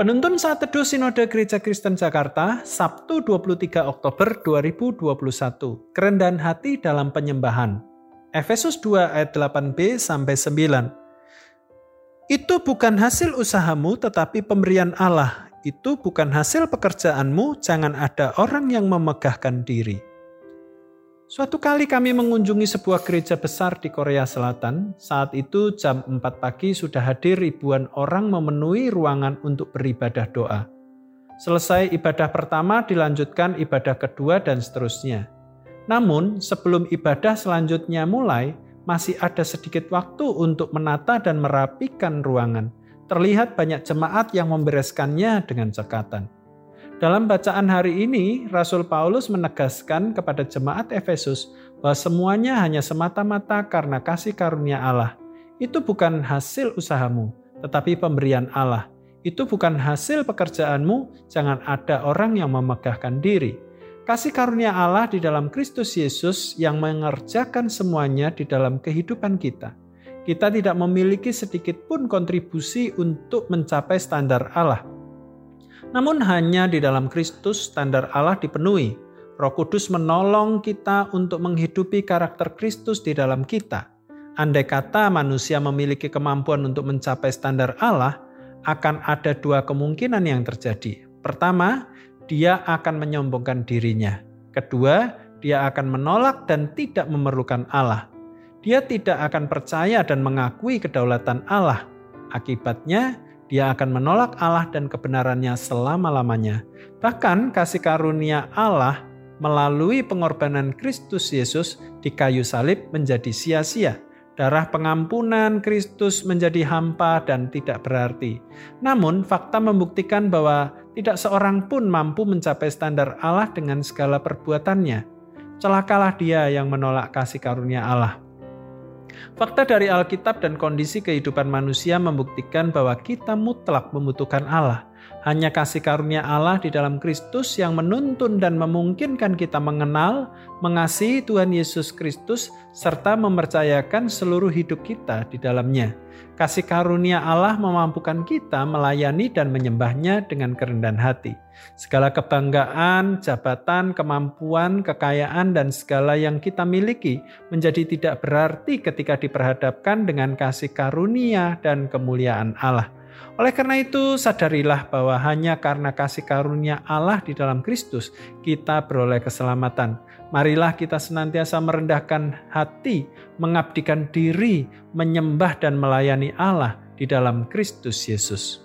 Penuntun saat teduh Sinode Gereja Kristen Jakarta, Sabtu 23 Oktober 2021. Kerendahan hati dalam penyembahan. Efesus 2 ayat 8b sampai 9. Itu bukan hasil usahamu tetapi pemberian Allah. Itu bukan hasil pekerjaanmu, jangan ada orang yang memegahkan diri. Suatu kali kami mengunjungi sebuah gereja besar di Korea Selatan. Saat itu jam 4 pagi sudah hadir ribuan orang memenuhi ruangan untuk beribadah doa. Selesai ibadah pertama dilanjutkan ibadah kedua dan seterusnya. Namun sebelum ibadah selanjutnya mulai, masih ada sedikit waktu untuk menata dan merapikan ruangan. Terlihat banyak jemaat yang membereskannya dengan cekatan. Dalam bacaan hari ini, Rasul Paulus menegaskan kepada jemaat Efesus bahwa semuanya hanya semata-mata karena kasih karunia Allah. Itu bukan hasil usahamu, tetapi pemberian Allah. Itu bukan hasil pekerjaanmu, jangan ada orang yang memegahkan diri. Kasih karunia Allah di dalam Kristus Yesus yang mengerjakan semuanya di dalam kehidupan kita. Kita tidak memiliki sedikit pun kontribusi untuk mencapai standar Allah namun hanya di dalam Kristus standar Allah dipenuhi. Roh Kudus menolong kita untuk menghidupi karakter Kristus di dalam kita. Andai kata manusia memiliki kemampuan untuk mencapai standar Allah, akan ada dua kemungkinan yang terjadi. Pertama, dia akan menyombongkan dirinya. Kedua, dia akan menolak dan tidak memerlukan Allah. Dia tidak akan percaya dan mengakui kedaulatan Allah. Akibatnya, dia akan menolak Allah dan kebenarannya selama-lamanya. Bahkan kasih karunia Allah melalui pengorbanan Kristus Yesus di kayu salib menjadi sia-sia. Darah pengampunan Kristus menjadi hampa dan tidak berarti. Namun, fakta membuktikan bahwa tidak seorang pun mampu mencapai standar Allah dengan segala perbuatannya. Celakalah dia yang menolak kasih karunia Allah. Fakta dari Alkitab dan kondisi kehidupan manusia membuktikan bahwa kita mutlak membutuhkan Allah. Hanya kasih karunia Allah di dalam Kristus yang menuntun dan memungkinkan kita mengenal, mengasihi Tuhan Yesus Kristus, serta mempercayakan seluruh hidup kita di dalamnya. Kasih karunia Allah memampukan kita melayani dan menyembahnya dengan kerendahan hati. Segala kebanggaan, jabatan, kemampuan, kekayaan, dan segala yang kita miliki menjadi tidak berarti ketika diperhadapkan dengan kasih karunia dan kemuliaan Allah. Oleh karena itu, sadarilah bahwa hanya karena kasih karunia Allah di dalam Kristus, kita beroleh keselamatan. Marilah kita senantiasa merendahkan hati, mengabdikan diri, menyembah dan melayani Allah di dalam Kristus Yesus.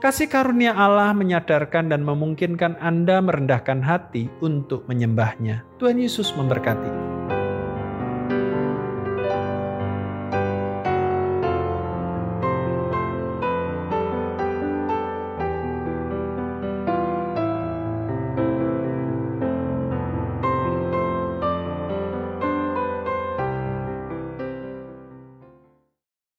Kasih karunia Allah menyadarkan dan memungkinkan Anda merendahkan hati untuk menyembahnya. Tuhan Yesus memberkati.